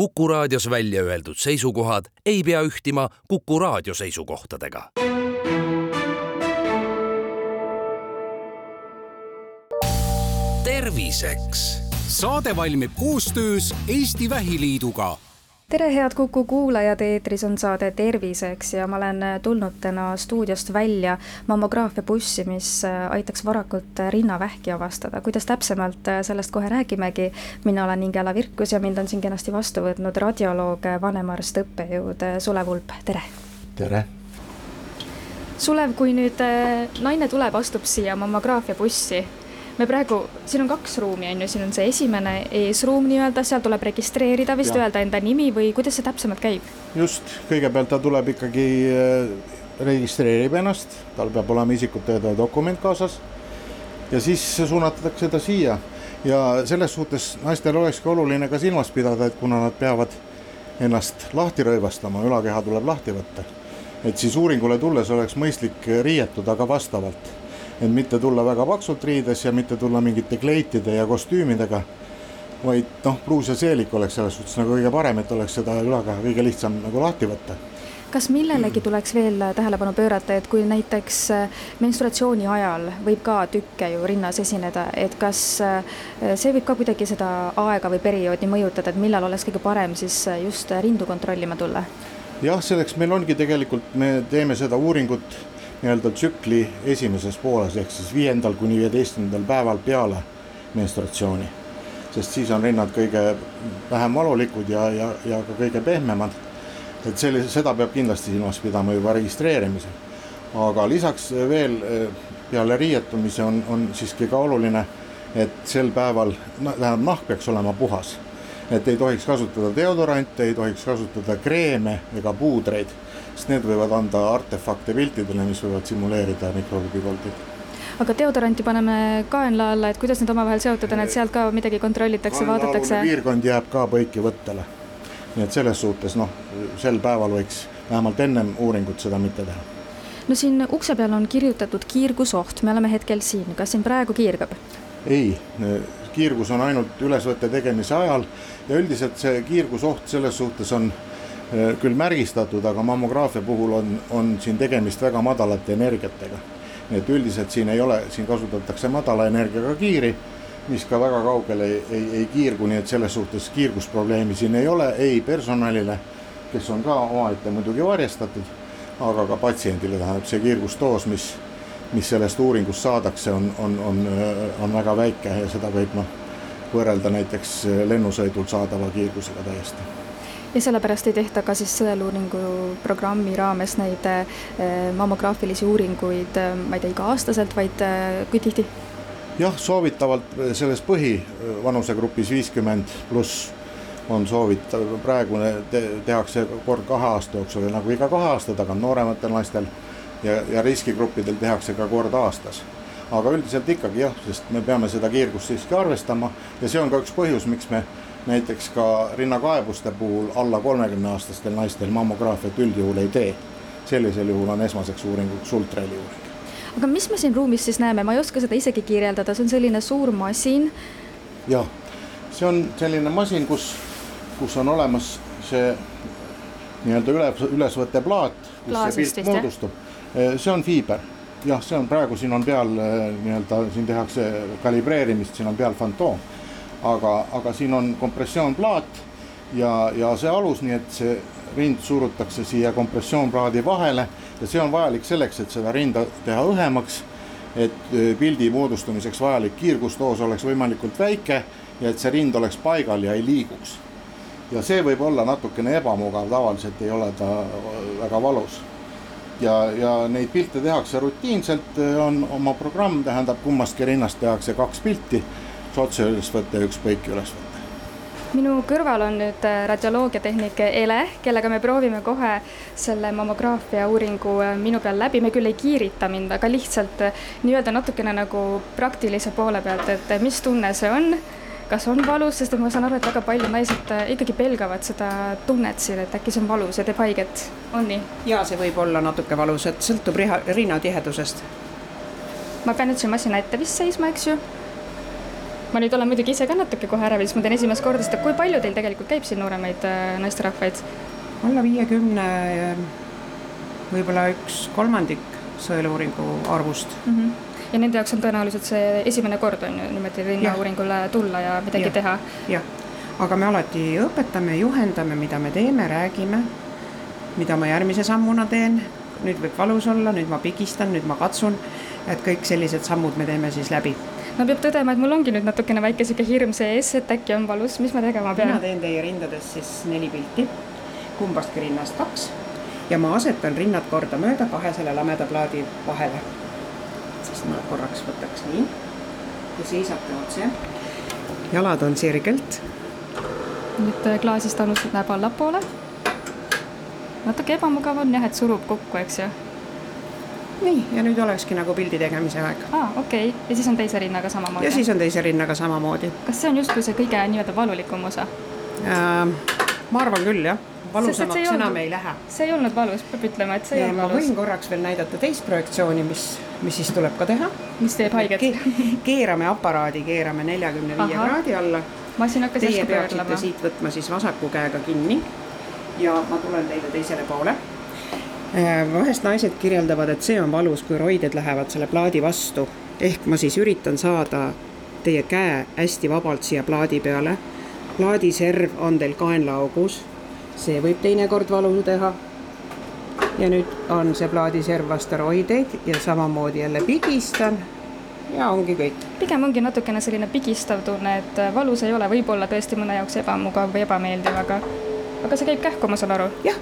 Kuku raadios välja öeldud seisukohad ei pea ühtima Kuku raadio seisukohtadega. terviseks. saade valmib koostöös Eesti Vähiliiduga tere, head Kuku kuulajad, eetris on saade Terviseks ja ma olen tulnud täna stuudiost välja mammograafia bussi, mis aitaks varakult rinnavähki avastada. kuidas täpsemalt, sellest kohe räägimegi. mina olen Ingela Virkus ja mind on siin kenasti vastu võtnud radioloog, vanemarst, õppejõud Sulev Ulp, tere! tere! Sulev, kui nüüd naine tuleb, astub siia mammograafia bussi me praegu, siin on kaks ruumi, on ju, siin on see esimene eesruum nii-öelda, seal tuleb registreerida vist, öelda enda nimi või kuidas see täpsemalt käib? just, kõigepealt ta tuleb ikkagi, äh, registreerib ennast, tal peab olema isikut tõendav dokument kaasas. Ja siis suunatatakse ta siia. Ja selles suhtes naistel olekski oluline ka silmas pidada, et kuna nad peavad ennast lahti rõivastama, ülakeha tuleb lahti võtta, et siis uuringule tulles oleks mõistlik riietuda ka vastavalt et mitte tulla väga paksult riides ja mitte tulla mingite kleitide ja kostüümidega, vaid noh, pruus ja seelik oleks selles suhtes nagu kõige parem, et oleks seda ülakeha kõige lihtsam nagu lahti võtta kas millelegi tuleks veel tähelepanu pöörata, et kui näiteks äh, menstruatsiooni ajal võib ka tükke ju rinnas esineda, et kas äh, see võib ka kuidagi seda aega või perioodi mõjutada, et millal oleks kõige parem siis äh, just rindu kontrollima tulla? jah, selleks meil ongi tegelikult, me teeme seda uuringut nii-öelda tsükli esimeses pooles ehk siis viiendal kuni viieteistkümnendal päeval peale menstratsiooni. sest siis on rinnad kõige vähem valulikud ja, ja, ja ka kõige pehmemad. et sellise, seda peab kindlasti silmas pidama juba registreerimisel. aga lisaks veel eh, peale riietumise on, on siiski ka oluline, et sel päeval, tähendab nahk peaks olema puhas. et ei tohiks kasutada deodorante, ei tohiks kasutada kreeme ega puudreid sest need võivad anda artefakte piltidele, mis võivad simuleerida mikroobikoldeid aga deodoranti paneme kaenla alla, et kuidas need omavahel seotud on, et sealt ka midagi kontrollitakse, vaadatakse? piirkond jääb ka põikivõttele. nii et selles suhtes noh, sel päeval võiks vähemalt ennem uuringut seda mitte teha. no siin ukse peal on kirjutatud kiirgusoht, me oleme hetkel siin, kas siin praegu kiirgab? ei, kiirgus on ainult ülesvõtte tegemise ajal ja üldiselt see kiirgusoht selles suhtes on küll märgistatud, aga mammograafia puhul on, on siin tegemist väga madalate energiatega. nii et üldiselt siin ei ole, siin kasutatakse madala energiaga kiiri, mis ka väga kaugele ei, ei, ei kiirgu, nii et selles suhtes kiirgusprobleemi siin ei ole ei personalile, kes on ka omaette muidugi varjastatud, aga ka patsiendile tähendab see kiirgusdoos, mis, mis sellest uuringust saadakse, on, on, on, on väga väike ja seda võib noh, võrrelda näiteks lennusõidul saadava kiirgusega täiesti ja sellepärast ei tehta ka siis sõeluuringu programmi raames neid eh, mammograafilisi uuringuid, eh, ma ei tea, iga-aastaselt, vaid eh, kui tihti? jah, soovitavalt selles põhivanusegrupis viiskümmend pluss on soovitav, praegune te, tehakse kord kahe aasta jooksul ja nagu iga kahe aasta tagant noorematel naistel ja, ja riskigruppidel tehakse ka kord aastas. aga üldiselt ikkagi jah, sest me peame seda kiirgust siiski arvestama ja see on ka üks põhjus, miks me näiteks ka rinnakaebuste puhul alla kolmekümne aastastel naistel mammograafiat üldjuhul ei tee. sellisel juhul on esmaseks uuringuks ultraheli uuring. aga mis me siin ruumis siis näeme, ma ei oska seda isegi kirjeldada, see on selline suur masin. jah, see on selline masin, kus, kus on olemas see nii-öelda üle, ülesvõtteplaat, kus see pilt moodustub. see on fiiber, jah, see on praegu siin on peal nii-öelda, siin tehakse kalibreerimist, siin on peal fantoom aga, aga siin on kompressioonplaat ja, ja see alus, nii et see rind surutakse siia kompressioonplaadi vahele ja see on vajalik selleks, et seda rinda teha õhemaks, et e, pildi moodustumiseks vajalik kiirgusdoos oleks võimalikult väike ja et see rind oleks paigal ja ei liiguks. ja see võib olla natukene ebamugav, tavaliselt ei ole ta väga valus. ja, ja neid pilte tehakse rutiinselt, on oma programm, tähendab kummastki rinnast tehakse kaks pilti otse üles võtta ja ükskõik üles võtta minu kõrval on nüüd äh, radioloogiatehnik Ele, kellega me proovime kohe selle mammograafia uuringu äh, minu peal läbi, me küll ei kiirita mind, aga lihtsalt äh, nii-öelda natukene nagu praktilise poole pealt, et mis tunne see on, kas on valus, sest et ma saan aru, et väga paljud naised ikkagi pelgavad seda tunnet siin, et äkki see on valus ja teeb haiget, on nii? jaa, see võib olla natuke valus, et sõltub riha, rinnatihedusest. ma pean nüüd siin masina ette vist seisma, eks ju ma nüüd olen muidugi ise ka natuke kohe ärevil, sest ma teen esimest korda seda, kui palju teil tegelikult käib siin nooremaid äh, naisterahvaid? alla viiekümne, võib-olla üks kolmandik sõeluuringu arvust mm. -hmm ja nende jaoks on tõenäoliselt see esimene kord on ju niimoodi linnauuringule tulla ja midagi ja. teha. jah, aga me alati õpetame, juhendame, mida me teeme, räägime, mida ma järgmise sammuna teen. nüüd võib valus olla, nüüd ma pigistan, nüüd ma katsun, et kõik sellised sammud me teeme siis läbi no peab tõdema, et mul ongi nüüd natukene väike sihuke hirm sees, et äkki on valus, mis ma tegema pean? mina teen teie rindades siis neli pilti, kumbastki rinnast kaks ja ma asetan rinnad kordamööda kahe selle lameda plaadi vahele siis ma korraks võtaks nii ja seisate otse. jalad on sirgelt. nüüd äh, klaasist alustad näeb allapoole. natuke ebamugav on jah, et surub kokku, eks ju. Nii, ja nüüd olekski nagu pildi tegemise aeg. aa, okei okay., ja siis on teise rinnaga samamoodi? ja siis on teise rinnaga samamoodi. kas see on justkui see kõige nii-öelda valulikum osa äh,? ma arvan küll, jah valusamaks enam olnud, ei lähe. see ei olnud valus, peab ütlema, et see ja ei olnud valus. ma võin korraks veel näidata teist projektsiooni, mis, mis siis tuleb ka teha. mis teeb haiget Ke? keerame aparaadi, keerame neljakümne viie kraadi alla. masin hakkas järsku pöörlema. Teie peaksite siit võtma siis vasaku käega kinni ja ma tulen teile teisele poole. Äh, vahest naised kirjeldavad, et see on valus, kui roided lähevad selle plaadi vastu. ehk ma siis üritan saada teie käe hästi vabalt siia plaadi peale. plaadiserv on teil kaenlaaugus see võib teinekord valu teha. ja nüüd on see plaadiserv vasteroideid ja samamoodi jälle pigistan ja ongi kõik. pigem ongi natukene selline pigistav tunne, et valus ei ole, võib-olla tõesti mõne jaoks ebamugav või ebameeldiv, aga, aga see käib kähku, ma saan aru. jah,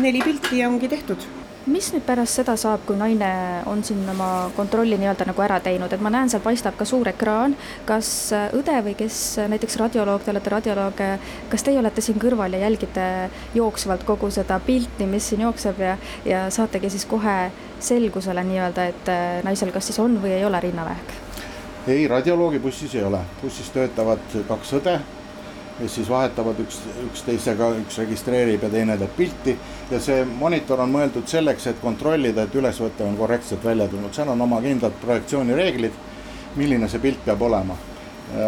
neli pilti ja ongi tehtud mis nüüd pärast seda saab, kui naine on siin oma kontrolli nii-öelda nagu ära teinud, et ma näen, seal paistab ka suur ekraan. kas õde või kes, näiteks radioloog, te olete radioloog, kas teie olete siin kõrval ja jälgite jooksvalt kogu seda pilti, mis siin jookseb ja, ja saategi siis kohe selgusele nii-öelda, et naisel kas siis on või ei ole rinnavähk? ei, radioloogi bussis ei ole, bussis töötavad kaks õde kes siis vahetavad üks, üksteisega, üks registreerib ja teine teeb pilti. ja see monitor on mõeldud selleks, et kontrollida, et ülesvõte on korrektselt välja tulnud, seal on oma kindlad projektsioonireeglid, milline see pilt peab olema.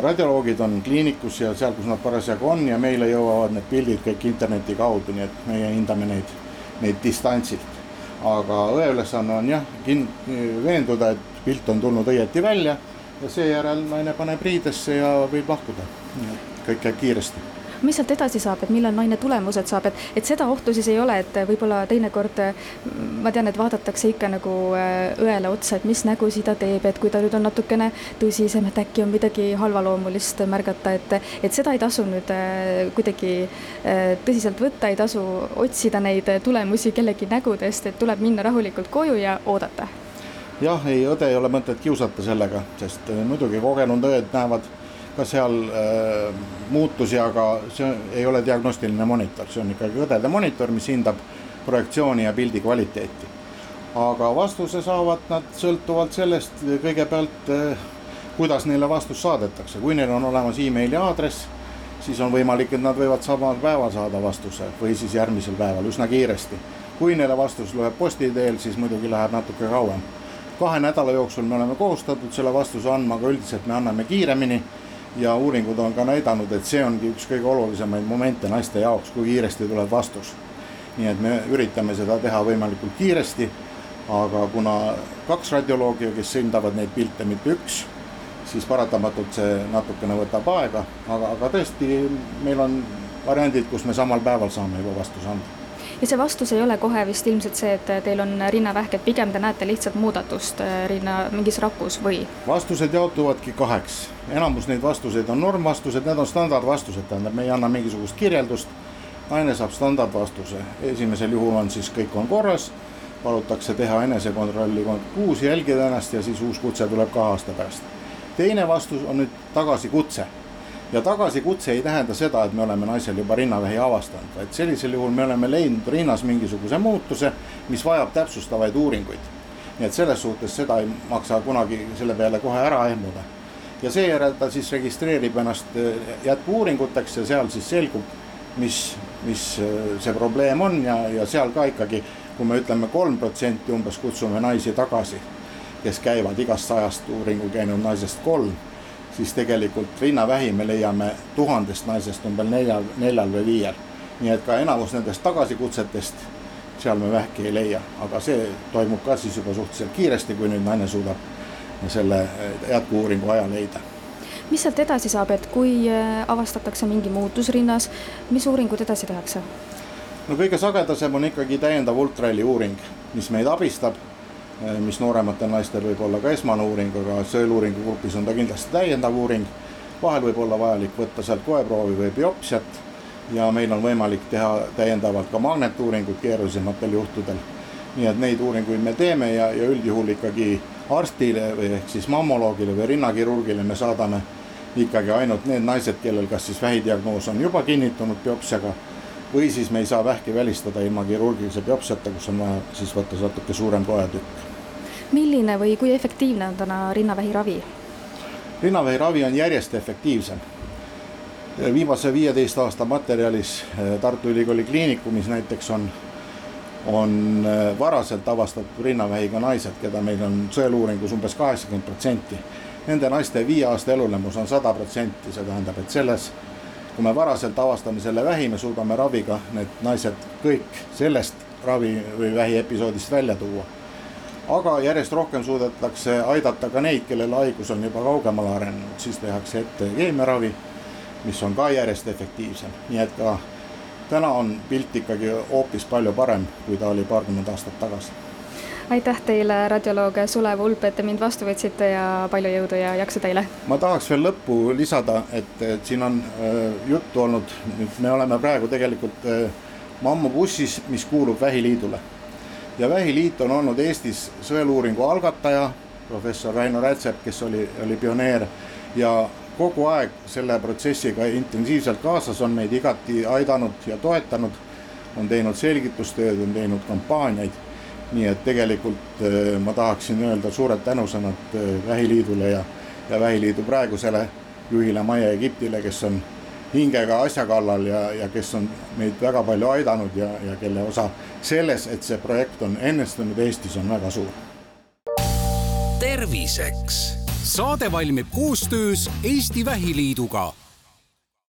radioloogid on kliinikus ja seal, kus nad parasjagu on ja meile jõuavad need pildid kõik interneti kaudu, nii et meie hindame neid, neid distantsilt. aga õe ülesanne on jah, kin-, veenduda, et pilt on tulnud õieti välja ja seejärel naine paneb riidesse ja võib lahkuda. Kõik käib kiiresti mis sealt edasi saab, et millal naine tulemused saab, et, et seda ohtu siis ei ole, et võib-olla teinekord ma tean, et vaadatakse ikka nagu äh, õele otsa, et mis nägusid ta teeb, et kui ta nüüd on natukene tõsisem, et äkki on midagi halvaloomulist märgata, et, et seda ei tasu nüüd äh, kuidagi äh, tõsiselt võtta, ei tasu otsida neid tulemusi kellegi nägudest, et tuleb minna rahulikult koju ja oodata. jah, ei, õde ei ole mõtet kiusata sellega, sest muidugi kogenud õed näevad ka seal äh, muutusi, aga see ei ole diagnostiline monitor, see on ikkagi õdede monitor, mis hindab projektsiooni ja pildi kvaliteeti. aga vastuse saavad nad sõltuvalt sellest kõigepealt äh,, kuidas neile vastus saadetakse, kui neil on olemas emaili aadress, siis on võimalik, et nad võivad samal päeval saada vastuse või siis järgmisel päeval üsna kiiresti. kui neile vastus tuleb posti teel, siis muidugi läheb natuke kauem. kahe nädala jooksul me oleme kohustatud selle vastuse andma, aga üldiselt me anname kiiremini ja uuringud on ka näidanud, et see ongi üks kõige olulisemaid momente naiste jaoks, kui kiiresti tuleb vastus. nii et me üritame seda teha võimalikult kiiresti, aga kuna kaks radioloogi, kes hindavad neid pilte, mitte üks, siis paratamatult see natukene võtab aega, aga, aga tõesti, meil on variandid, kus me samal päeval saame juba vastuse anda ja see vastus ei ole kohe vist ilmselt see, et teil on rinnavähk, et pigem te näete lihtsalt muudatust äh, rinna mingis rakus või? vastused jaotuvadki kaheks, enamus neid vastuseid on normvastused, need on standardvastused, tähendab, me ei anna mingisugust kirjeldust. naine saab standardvastuse, esimesel juhul on siis kõik on korras, palutakse teha enesekontrolli kuus, jälgida ennast ja siis uus kutse tuleb kahe aasta pärast. teine vastus on nüüd tagasikutse ja tagasikutse ei tähenda seda, et me oleme naisel juba rinnavähi avastanud, vaid sellisel juhul me oleme leidnud rinnas mingisuguse muutuse, mis vajab täpsustavaid uuringuid. nii et selles suhtes seda ei maksa kunagi selle peale kohe ära ehmuda. ja seejärel ta siis registreerib ennast eh, jätku-uuringuteks ja seal siis selgub, mis, mis eh, see probleem on ja, ja seal ka ikkagi, kui me ütleme kolm protsenti umbes kutsume naisi tagasi, kes käivad igast sajast uuringu käinud naisest kolm siis tegelikult rinnavähi me leiame tuhandest naisest umbes neljal, neljal või viiel. nii et ka enamus nendest tagasikutsetest, seal me vähki ei leia, aga see toimub ka siis juba suhteliselt kiiresti, kui nüüd naine suudab selle jätku-uuringu aja leida mis sealt edasi saab, et kui äh, avastatakse mingi muutus rinnas, mis uuringud edasi tehakse? no kõige sagedasem on ikkagi täiendav ultraheli uuring, mis meid abistab, äh, mis noorematel naistel võib olla ka esmane uuring, aga sõeluuringu grupis on ta kindlasti täiendav uuring. vahel võib olla vajalik võtta sealt koeproovi või biopsiat ja meil on võimalik teha täiendavalt ka magnetuuringut keerulisematel juhtudel. nii et neid uuringuid me teeme ja, ja üldjuhul ikkagi arstile või ehk siis mammoloogile või rinnakirurgile me saadame ikkagi ainult need naised, kellel kas siis vähidiagnoos on juba kinnitunud biopsiaga või siis me ei saa vähki välistada ilma kirurgilise biopsiata, kus on vaja siis võtta natuke suurem koetükk. Milline või kui efektiivne on täna rinnavähi ravi? rinnavähi ravi on järjest efektiivsem. viimase viieteist aasta materjalis eh, Tartu Ülikooli Kliinikumis näiteks on, on eh, varaselt avastatud rinnavähiga naised, keda meil on sõeluuringus umbes kaheksakümmend protsenti nende naiste viie aasta elulemus on sada protsenti, see tähendab, et selles, kui me varaselt avastame selle vähi, me suudame raviga need naised kõik sellest ravi või vähiepisoodist välja tuua. Aga järjest rohkem suudetakse aidata ka neid, kellel haigus on juba kaugemale arenenud, siis tehakse ette keemiaravi, mis on ka järjest efektiivsem, nii et ka täna on pilt ikkagi hoopis palju parem, kui ta oli paarkümmend aastat tagasi aitäh teile, radioloog Sulev Ulp, et te mind vastu võtsite ja palju jõudu ja jaksu teile! ma tahaks veel lõppu lisada, et, et siin on äh, juttu olnud, nüüd me oleme praegu tegelikult äh, mammubussis, mis kuulub Vähiliidule. Ja Vähiliit on olnud Eestis sõeluuringu algataja, professor Väino Rätsep, kes oli, oli pioneer. Ja kogu aeg selle protsessiga intensiivselt kaasas, on meid igati aidanud ja toetanud, on teinud selgitustööd, on teinud kampaaniaid. Nii et tegelikult äh, ma tahaksin öelda suured tänusõnad äh, Vähiliidule ja, ja Vähiliidu praegusele juhile Maie Egiptile, kes on hingega asja kallal ja, ja kes on meid väga palju aidanud ja, ja kelle osa selles, et see projekt on õnnestunud Eestis, on väga suur. terviseks. saade valmib koostöös Eesti Vähiliiduga